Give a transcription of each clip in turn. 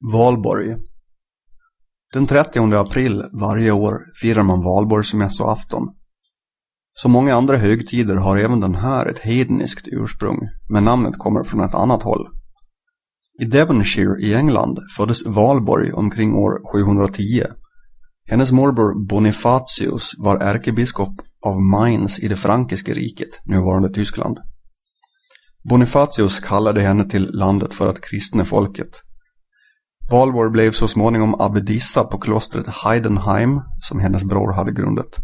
Valborg. Den 30 april varje år firar man valborgsmässoafton. Som många andra högtider har även den här ett hedniskt ursprung, men namnet kommer från ett annat håll. I Devonshire i England föddes Valborg omkring år 710. Hennes morbror Bonifatius var ärkebiskop av Mainz i det frankiska riket, nuvarande Tyskland. Bonifatius kallade henne till landet för att kristna folket. Valborg blev så småningom abbedissa på klostret Heidenheim som hennes bror hade grundat.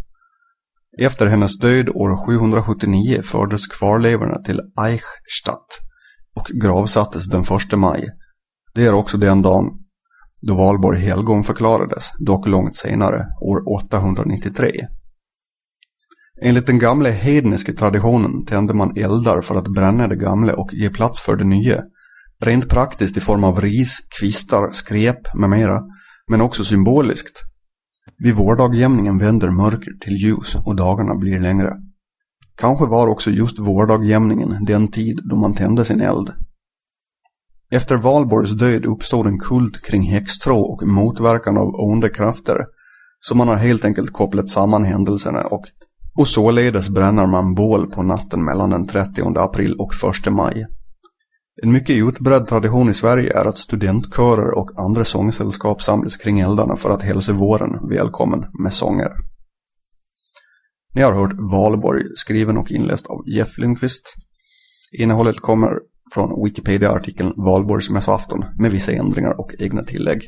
Efter hennes död år 779 fördes kvarlevorna till Eichstadt och gravsattes den 1 maj. Det är också den dagen då Valborg helgon förklarades, dock långt senare, år 893. Enligt den gamla hedniska traditionen tände man eldar för att bränna det gamla och ge plats för det nya. Rent praktiskt i form av ris, kvistar, skräp med mera, men också symboliskt. Vid vårdagjämningen vänder mörker till ljus och dagarna blir längre. Kanske var också just vårdagjämningen den tid då man tände sin eld. Efter Valborgs död uppstod en kult kring häxtrå och motverkan av onda krafter, så man har helt enkelt kopplat samman händelserna och, och således bränner man bål på natten mellan den 30 april och 1 maj. En mycket utbredd tradition i Sverige är att studentkörer och andra sångsällskap samlas kring eldarna för att hälsa våren välkommen med sånger. Ni har hört Valborg skriven och inläst av Jeff Lindqvist. Innehållet kommer från Wikipedia-artikeln Valborgsmässoafton med vissa ändringar och egna tillägg.